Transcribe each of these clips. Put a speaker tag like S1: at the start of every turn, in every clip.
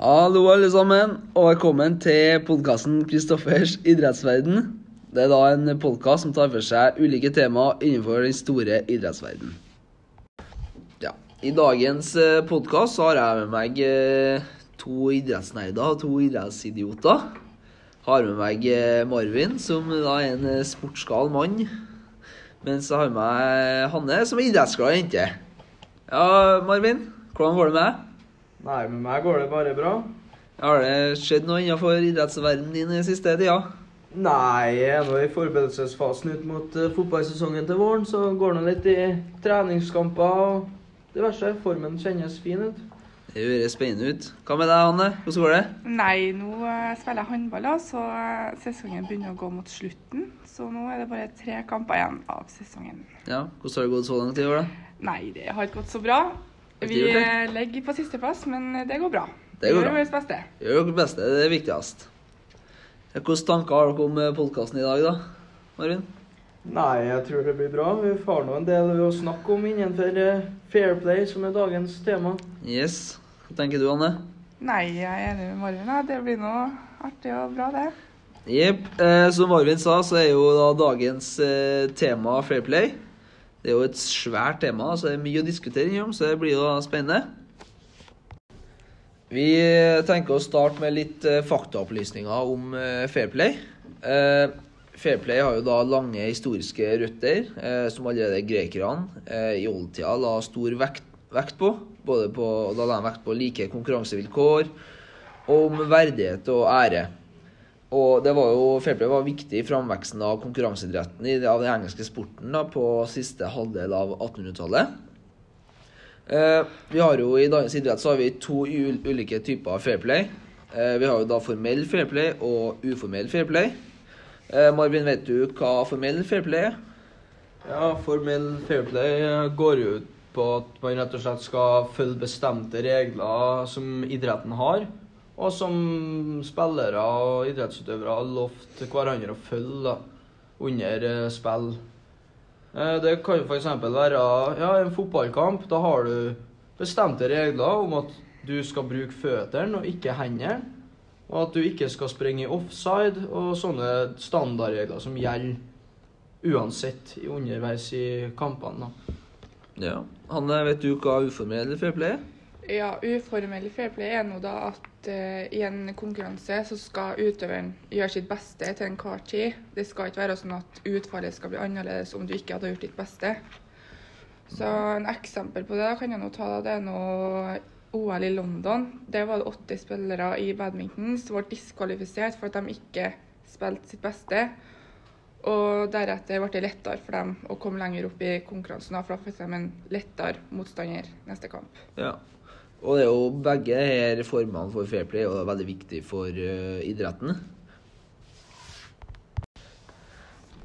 S1: Hallo, alle sammen, og velkommen til podkasten 'Kristoffers idrettsverden'. Det er da en podkast som tar for seg ulike temaer innenfor den store idrettsverden. Ja, I dagens podkast har jeg med meg eh, to idrettsnerder og to idrettsidioter. Har med meg eh, Marvin, som da er en eh, sportsgal mann. Mens jeg har med meg Hanne, som er idrettsglad jente. Ja, Marvin, hvordan går det med deg?
S2: Nei, med meg går det bare bra.
S1: Har det skjedd noe innenfor idrettsverdenen din i siste tida?
S2: Nei, jeg er nå i forberedelsesfasen ut mot uh, fotballsesongen til våren, så går det litt i treningskamper og diverse. Formen kjennes fin ut.
S1: Det høres spennende ut. Hva med deg, Hanne? Hvordan går det?
S3: Nei, nå eh, spiller jeg håndball, så eh, sesongen begynner å gå mot slutten. Så nå er det bare tre kamper igjen av sesongen.
S1: Ja, Hvordan har det gått så langt i år, da?
S3: Nei, det har ikke gått så bra. Vi
S1: legger
S3: eh, ligger på sisteplass, men det går bra.
S1: Det går
S3: Vi
S1: bra.
S3: gjør vårt beste.
S1: Gjør vårt beste, det er viktigst. Ja, Hvilke tanker har dere om podkasten i dag, da? Marvin?
S2: Nei, jeg tror det blir bra. Vi har nå en del å snakke om innenfor Fair Play, som er dagens tema.
S1: Yes. Hva tenker du, Anne?
S3: Nei, jeg er enig med Marvin. Det blir noe artig og bra, det.
S1: Jepp. Eh, som Marvin sa, så er jo da dagens eh, tema Fair Play. Det er jo et svært tema, så det er mye å diskutere innom, så det blir jo spennende. Vi eh, tenker å starte med litt eh, faktaopplysninger om Fairplay. Fair Play. Eh, Fair Play har jo da lange historiske røtter, eh, som allerede grekerne eh, i oldtida la stor vekt, vekt på. Både på, da la de vekt på like konkurransevilkår, og om verdighet og ære. Og det var jo, Fair Play var viktig i framveksten av konkurranseidretten i, av den engelske sporten da, på siste halvdel av 1800-tallet. Eh, vi har jo I dagens idrett så har vi to ulike typer fair play. Eh, vi har jo da formell fair play og uformell fair play. Eh, Marvin, vet du hva formell fair play er?
S2: Ja, formell Fair Play eh, går jo ut på at man rett og slett skal følge bestemte regler som idretten har, og som spillere og idrettsutøvere har lovt hverandre å følge da, under eh, spill. Eh, Det kan f.eks. være ja, en fotballkamp. Da har du bestemte regler om at du skal bruke føttene og ikke hendene. Og at du ikke skal springe i offside og sånne standardregler som gjelder uansett underveis i kampene.
S1: Ja. Hanne, vet du hva uformell fair play er?
S3: Ja, uformell fair play er nå da at uh, i en konkurranse så skal utøveren gjøre sitt beste til enhver tid. Det skal ikke være sånn at utfallet skal bli annerledes om du ikke hadde gjort ditt beste. Så en eksempel på det da kan jeg nå ta, da, det er nå OL i London. Der var det 80 spillere i badminton som ble diskvalifisert for at de ikke spilte sitt beste. Og deretter ble det lettere for dem å komme lenger opp i konkurransen, for da fikk de en lettere motstander neste kamp.
S1: Ja. Og det er jo begge her formene for fair play og veldig viktig for uh, idretten.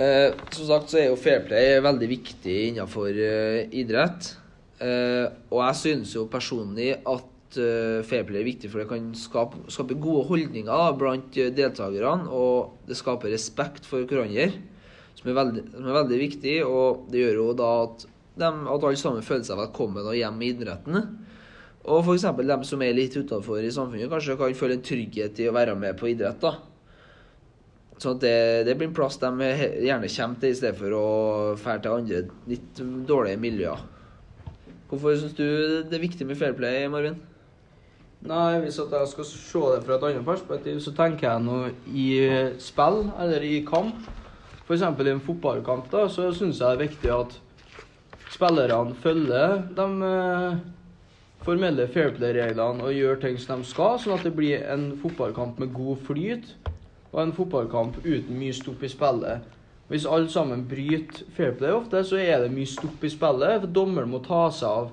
S1: Eh, som sagt så er jo fair play veldig viktig innenfor eh, idrett. Og jeg synes jo personlig at eh, fair play er viktig, for det kan skape, skape gode holdninger da, blant eh, deltakerne. Og det skaper respekt for hverandre, som er, veldig, som er veldig viktig. Og det gjør jo da at, dem, at alle sammen føler seg velkommen og hjemme i idretten. Og f.eks. dem som er litt utenfor i samfunnet, kanskje kan føle en trygghet i å være med på idrett. da. Sånn at det, det blir en plass de gjerne kommer til, i stedet for å dra til andre litt dårlige miljøer. Hvorfor syns du det er viktig med fair play, Marvin?
S2: Nei, Hvis jeg skal se det fra et annet perspektiv, så tenker jeg nå i spill eller i kamp. F.eks. i en fotballkamp, da, så syns jeg det er viktig at spillerne følger de eh, formelle fair play-reglene og gjør ting som de skal, sånn at det blir en fotballkamp med god flyt og en fotballkamp uten mye stopp i spillet. Hvis alle sammen bryter fair play ofte, så er det mye stopp i spillet. for Dommeren må ta seg av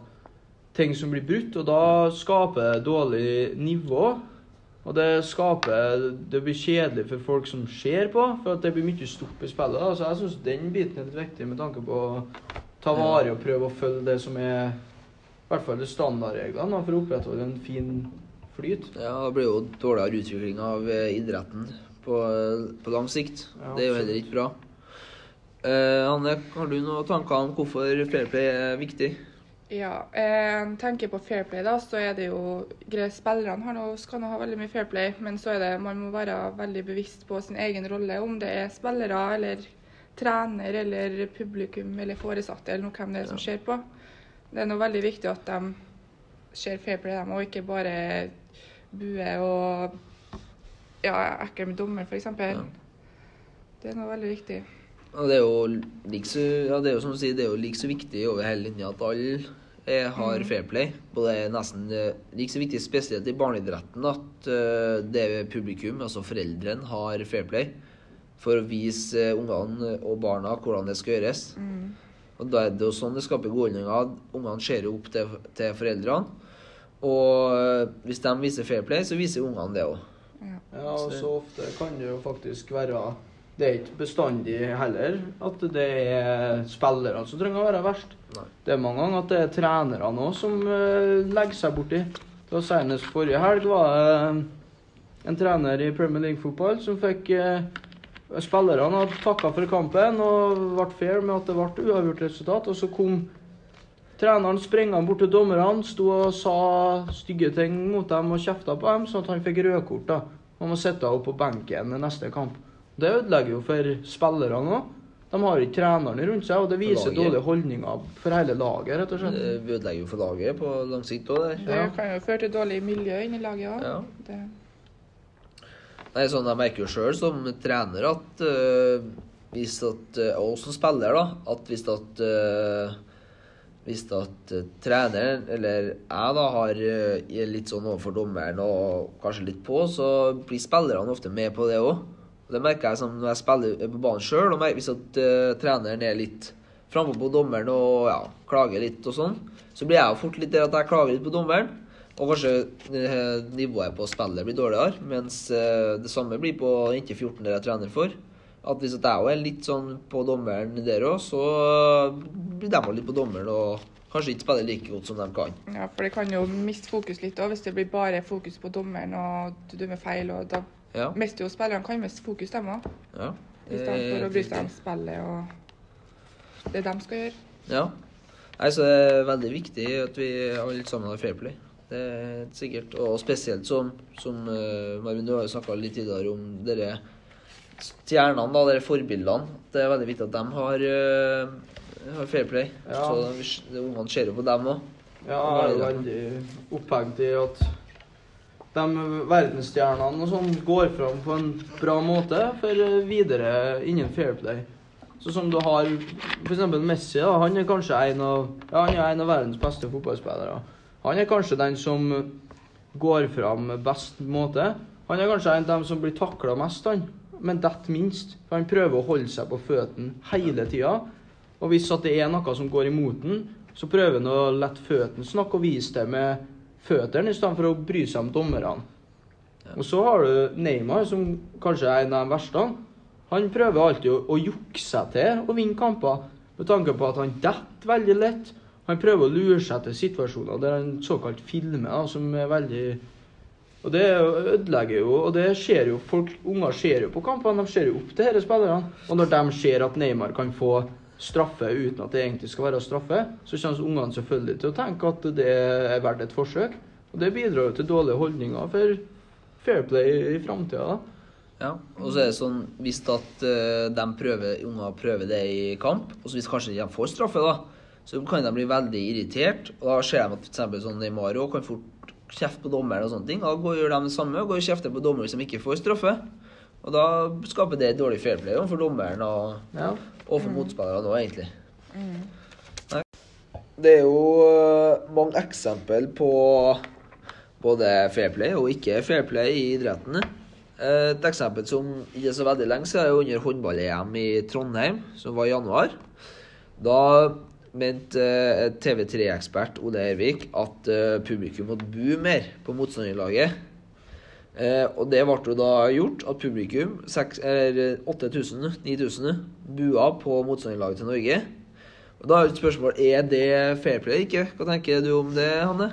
S2: ting som blir brutt, og da skaper det dårlig nivå. Og det skaper Det blir kjedelig for folk som ser på, for det blir mye stopp i spillet. Da. Så jeg syns den biten er litt viktig med tanke på å ta vare og prøve å følge det som er i hvert fall standardreglene for å opprettholde en fin flyt.
S1: Ja, det blir jo dårligere utvikling av eh, idretten på, på lang sikt.
S2: Ja,
S1: det er jo heller ikke bra. Eh, Anne, har du noen tanker om hvorfor fair play er viktig?
S3: Ja, eh, tenker på fair play, da, så er det jo greit. Spillerne har nå- skal nå ha veldig mye fair play, men så er det man må være veldig bevisst på sin egen rolle. Om det er spillere eller trener eller publikum eller foresatte eller noe hvem det er som ser på. Det er nå veldig viktig at de ser fair play, dem, og ikke bare bue og ja, ekkel med dommer, f.eks.
S1: Ja.
S3: Det er noe veldig viktig.
S1: Og det er jo like så, ja, det er jo som du sier, det er jo like så viktig over hele linja at alle eh, har fair play. Og det er nesten eh, like så viktig, spesielt i barneidretten, at eh, det publikum, altså foreldrene, har fair play. For å vise ungene og barna hvordan det skal gjøres. Og da er det jo sånn det skaper gode holdninger. Ungene ser jo opp til, til foreldrene. Og hvis de viser fair play, så viser ungene det òg.
S2: Ja, og så ofte kan det jo faktisk være Det er ikke bestandig heller at det er spillerne som trenger å være verst.
S1: Nei.
S2: Det er mange ganger at det er trenerne òg som uh, legger seg borti. Det var Senest forrige helg var det en trener i Premier League-fotball som fikk uh, Spillerne hadde takka for kampen og ble fair med at det ble uavgjort resultat. Og så kom treneren springende bort til dommerne, sto og sa stygge ting mot dem og kjefta på dem, sånn at han fikk rødkort. da. Han må sitte opp på benken neste kamp. Det ødelegger jo for spillerne òg. De har ikke trenerne rundt seg, og det viser dårlige holdninger for hele laget, rett og slett.
S1: Det ødelegger jo for laget på lang sikt òg.
S3: Det
S2: Ja.
S3: kan jo føre til dårlig miljø inni laget òg.
S1: Ja.
S3: Det...
S1: Nei, sånn Jeg merker jo sjøl som trener at øh, hvis at øh, Og som spiller, da. At hvis at øh, Hvis at øh, treneren, eller jeg, da, har øh, er litt sånn overfor dommeren og kanskje litt på, så blir spillerne ofte med på det òg. Det merker jeg som når jeg spiller er på banen sjøl. Hvis at uh, treneren er litt frampå på dommeren og ja, klager litt og sånn, så blir jeg jo fort litt der at jeg klager litt på dommeren. Og kanskje uh, nivået på spillet blir dårligere, mens uh, det samme blir på inntil 14 der jeg trener for. At hvis at jeg er litt sånn på dommeren der òg, så blir de litt på dommeren og kanskje ikke spiller like godt som de kan.
S3: Ja, for det kan jo miste fokus litt òg, hvis det blir bare fokus på dommeren og du dømmer feil. og Da
S1: Ja.
S3: mister jo spillerne kan miste fokus, dem òg.
S1: ja.
S3: I stedet for å bry seg om
S1: Eh,
S3: spillet og det de skal gjøre.
S1: Ja. Nei, så det er veldig viktig at vi alle sammen har fair play. Det er sikkert. Og spesielt som, som uh, Marvin, du har jo snakka litt tidligere om dere stjernene, da, dere forbildene. Det er veldig viktig at de har, uh, har fair play.
S2: Ja.
S1: Så ungene ser jo på dem òg.
S2: Ja, jeg er veldig opphengt i at de verdensstjernene og sånn går fram på en bra måte for videre innen fair play. Så som du har f.eks. Messi, da, han er kanskje en av, ja, han er en av verdens beste fotballspillere. Han er kanskje den som går fram best måte. Han er kanskje en av dem som blir takla mest, han. Men detter minst. For han prøver å holde seg på føttene hele tida. Og hvis det er noe som går imot den, så prøver han å la føttene snakke og vise det med føttene, i stedet for å bry seg om dommerne. Og så har du Neymar, som kanskje er en av de verste. Han prøver alltid å, å jukse seg til å vinne kamper, med tanke på at han detter veldig lett. Han prøver å lure seg til situasjoner der han såkalt filmer, da, som er veldig Og det er ødelegger jo, og det skjer jo folk, Unger ser jo på kampene, de ser jo opp til disse spillerne. Og når de ser at Neymar kan få straffe uten at det egentlig skal være straffe, så kommer ungene selvfølgelig til å tenke at det er verdt et forsøk. Og det bidrar jo til dårlige holdninger for fair play i framtida, da.
S1: Ja, og så er det sånn hvis at eh, de prøver, unger prøver det i kamp, og så hvis kanskje de får straffe, da, så kan de bli veldig irritert. Og da ser de at f.eks. sånn Neymar også kan fort kjefte på dommeren og sånne ting. Da går, gjør de det samme og går og kjefter på dommeren hvis de ikke får straffe. Og da skaper det dårlig fairplay for dommeren og,
S2: Ja.
S1: og for motspillerne òg, egentlig. Nei. Det er jo eh, mange eksempel på både fairplay og ikke fairplay i idretten. Eh, Et eksempel som ikke er så veldig lenge siden, er under håndball-EM i Trondheim, som var i januar. Da mente eh, TV3-ekspert Ole Ervik at publikum måtte bu mer på motstanderlaget. Eh, og det ble jo da gjort at publikum, 8000-9000, bua på motstanderlaget til Norge. Og da er et spørsmål er det fair play ikke. Hva tenker du om det, Hanne?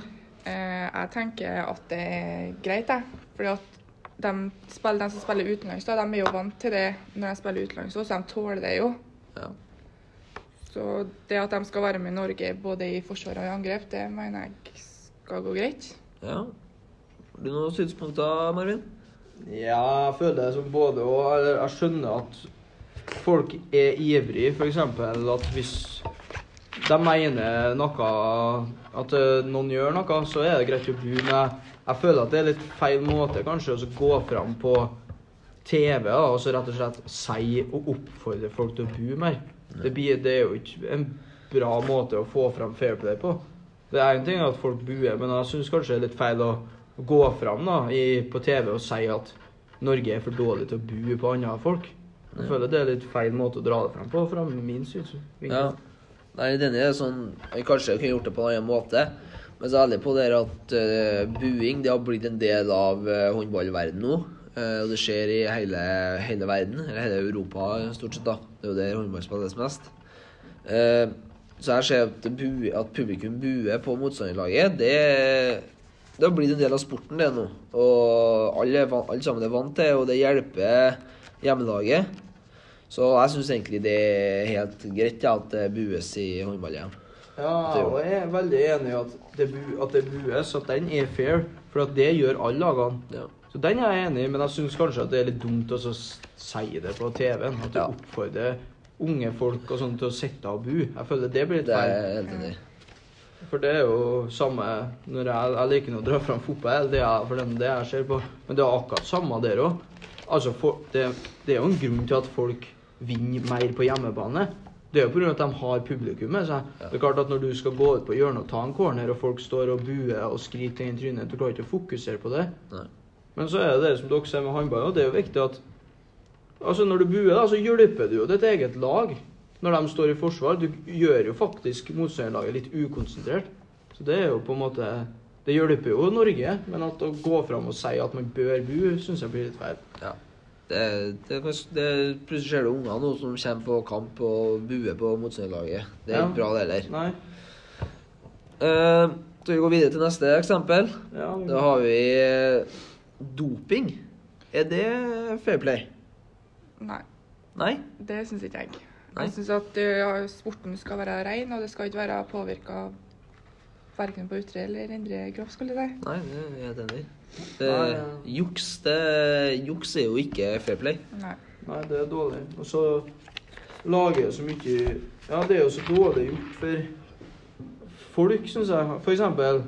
S3: Eh, jeg tenker at det er greit, jeg. Fordi at de, spiller, de som spiller utenlands, da, de er jo vant til det når de spiller utenlands, så de tåler det jo.
S1: Ja.
S3: Så det at de skal være med i Norge både i forsvar og i angrep, det mener jeg skal gå greit.
S1: Ja. Har du noen synspunkter, Marvin?
S2: Ja, jeg føler det som både og. Eller jeg skjønner at folk er ivrig, f.eks. at hvis de mener noe At eh, noen gjør noe, så er det greit å bu. Men jeg, jeg føler at det er litt feil måte kanskje å gå fram på TV da, og så rett og slett si og oppfordre folk til å bu mer. Det, blir, det er jo ikke en bra måte å få fram fair play på. Det er en ting at folk buer, men jeg syns kanskje det er litt feil å gå fram da, i, på TV og si at Norge er for dårlig til å bue på andre folk. Jeg føler det er litt feil måte å dra det frem på, fra min synsvinkel.
S1: Ja. Nei, denne er sånn jeg kanskje kunne gjort det på en annen måte. Men så er jeg ærlig på det at uh, buing det har blitt en del av uh, håndballverden nå. Eh, og det skjer i hele, hele verden, eller hele Europa stort sett. da. Det er jo der håndball spilles mest. Uh, så jeg ser at, at publikum buer på motstanderlaget. Det, det har blitt en del av sporten, det nå. Og alle, alle sammen er vant til og det hjelper hjemmelaget. Så jeg syns egentlig det er helt greit ja, at det bues i håndball-EM.
S2: Ja, jeg er veldig enig i at det, at det bues, at den er fair. For at det gjør alle lagene.
S1: Ja.
S2: Så den er jeg enig i, men jeg syns kanskje at det er litt dumt å si det på TV-en. At du
S1: Ja.
S2: oppfordrer unge folk og sånn til å sitte og bu. Jeg føler det blir litt feil.
S1: Det er helt enig.
S2: For det er jo samme når jeg, jeg liker å dra fram fotball, det er, for det er det jeg ser på. Men det er akkurat samme der òg. Altså, for, det, det er jo en grunn til at folk vinner mer på hjemmebane. Det er jo pga. at de har publikum med seg. Det er klart at Når du skal gå ut på hjørnet og ta en corner, og folk står og buer og skriker inn i trynet, du klarer ikke å fokusere på det.
S1: Nei.
S2: Men så er det det som dere ser med håndball, og det er jo viktig at Altså Når du buer, da, så hjelper du jo ditt eget lag. Når de står i forsvar. Du gjør jo faktisk motstanderlaget litt ukonsentrert. Så det er jo på en måte Det hjelper jo Norge, men at å gå fram og si at man bør bu, syns jeg blir litt feil.
S1: Ja. Det, det, det, plutselig ser du unger nå som kommer på kamp og buer på motstanderlaget. Det er
S2: Ja.
S1: ikke bra, det heller.
S2: Nei.
S1: Uh, skal vi gå videre til neste eksempel?
S2: Ja,
S1: Da har vi eh, doping. Er det fair play?
S3: Nei,
S1: Nei?
S3: det syns ikke jeg.
S1: Nei.
S3: Jeg syns at ja, sporten skal være ren, og det skal ikke være påvirka verken på ytre eller indre kropp, skulle jeg si.
S1: Nei, det er jeg helt enig i. Juks, juks er jo ikke fair play.
S3: Nei.
S2: Nei, det er dårlig. Og så lager jeg så mye Ja, det er jo så dårlig gjort for folk, syns jeg. For eksempel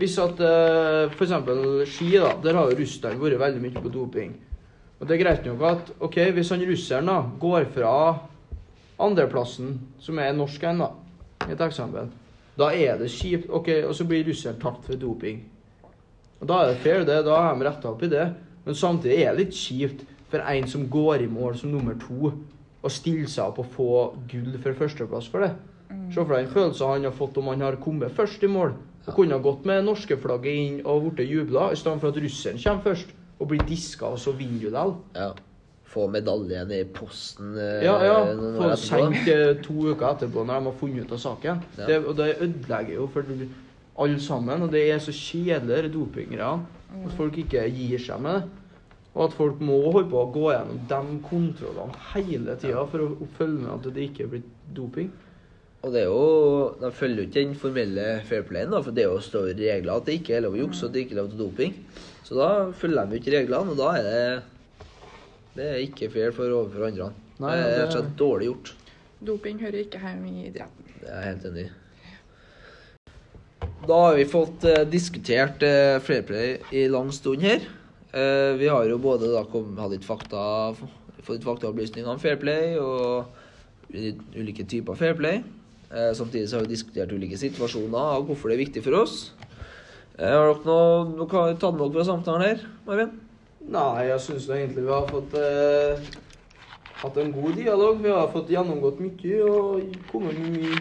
S2: hvis at eh, For eksempel ski, da. Der har jo russeren vært veldig mye på doping. Og det er greit nok at ok, hvis han russeren da går fra andreplassen, som er norsk en, da, i et eksempel, da er det kjipt. Ok, og så blir russeren tatt for doping. Og Da er det fair, det. Da har de retta opp i det. Men samtidig er det litt kjipt for en som går i mål som nummer to, å stille seg opp og få gull for førsteplass for det. Se for deg den følelsen han har fått om han har kommet først i mål. Og kunne ha gått med norske flagget inn og blitt jubla, i stedet for at russeren kommer først og blir diska, og så vinner du likevel.
S1: Få medaljen i posten eh,
S2: Ja, ja. Få sendt eh, to uker etterpå når de har funnet ut av saken.
S1: Ja.
S2: Det, og det ødelegger jo for alle sammen. Og det er så kjedelig, de dopinggreiene. At folk ikke gir seg med det. Og at folk må holde på å gå gjennom de kontrollene hele tida for å, følge med at det ikke er blitt doping.
S1: Og det er jo, De følger jo ikke den formelle fair playen, da, for det er jo større regler at det ikke er lov å jukse og det ikke er lov til doping. Så da følger de jo ikke reglene, og da er det det er ikke fair for overfor andre.
S2: Nei,
S1: det er rett og slett dårlig gjort.
S3: Doping hører ikke hjemme i idretten.
S1: Det er jeg helt enig i. Da har vi fått eh, diskutert eh, fair i lang stund her. Eh, vi har jo både da kom, hatt litt fakta, fått litt faktaopplysninger om Fairplay og ulike typer Fairplay. Eh, samtidig så har vi diskutert ulike situasjoner og hvorfor det er viktig for oss. Eh, har dere noe, noe tatt med dere fra samtalen her, Marvin?
S2: Nei, jeg syns egentlig vi har fått eh, hatt en god dialog. Vi har fått gjennomgått mye og kommet med mye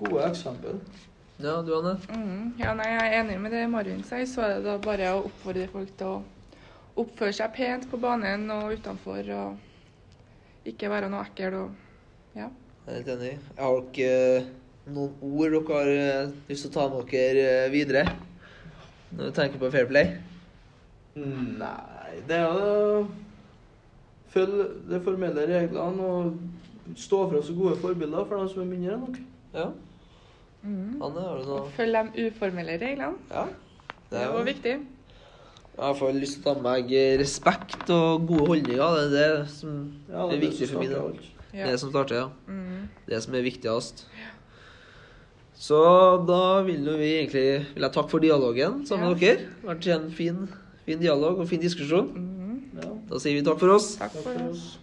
S2: gode eksempel.
S1: Ja, du Anne?
S3: Mm, ja, nei, jeg er enig med det Marvin sier. Så er det da bare å oppfordre folk til å oppføre seg pent på banen og utenfor. Og ikke være noe ekkel og ja.
S1: Jeg er helt enig. Jeg har dere eh, noen ord dere har eh, lyst til å ta med dere eh, videre? Når du tenker på fair play?
S2: Nei, det er jo Følg de formelle reglene og stå fra så gode forbilder for dem som er mindre enn dere.
S1: Ja.
S3: Mm.
S1: Anne, har du noe
S3: følg de uformelle reglene.
S1: Ja.
S3: Det er jo viktig.
S1: Jeg har fått lyst til å ta med meg respekt og gode holdninger. Det er det som
S2: Ja,
S1: er viktig for min del.
S3: Ja.
S1: Det som starter, ja.
S3: Mm.
S1: Det som er viktigst. Så da vil jo vi egentlig vil jeg takke for dialogen sammen med dere. Det har vært en fin, fin dialog og fin diskusjon.
S3: Mhm.
S2: Ja.
S1: Da sier vi takk for oss.
S3: Takk for oss.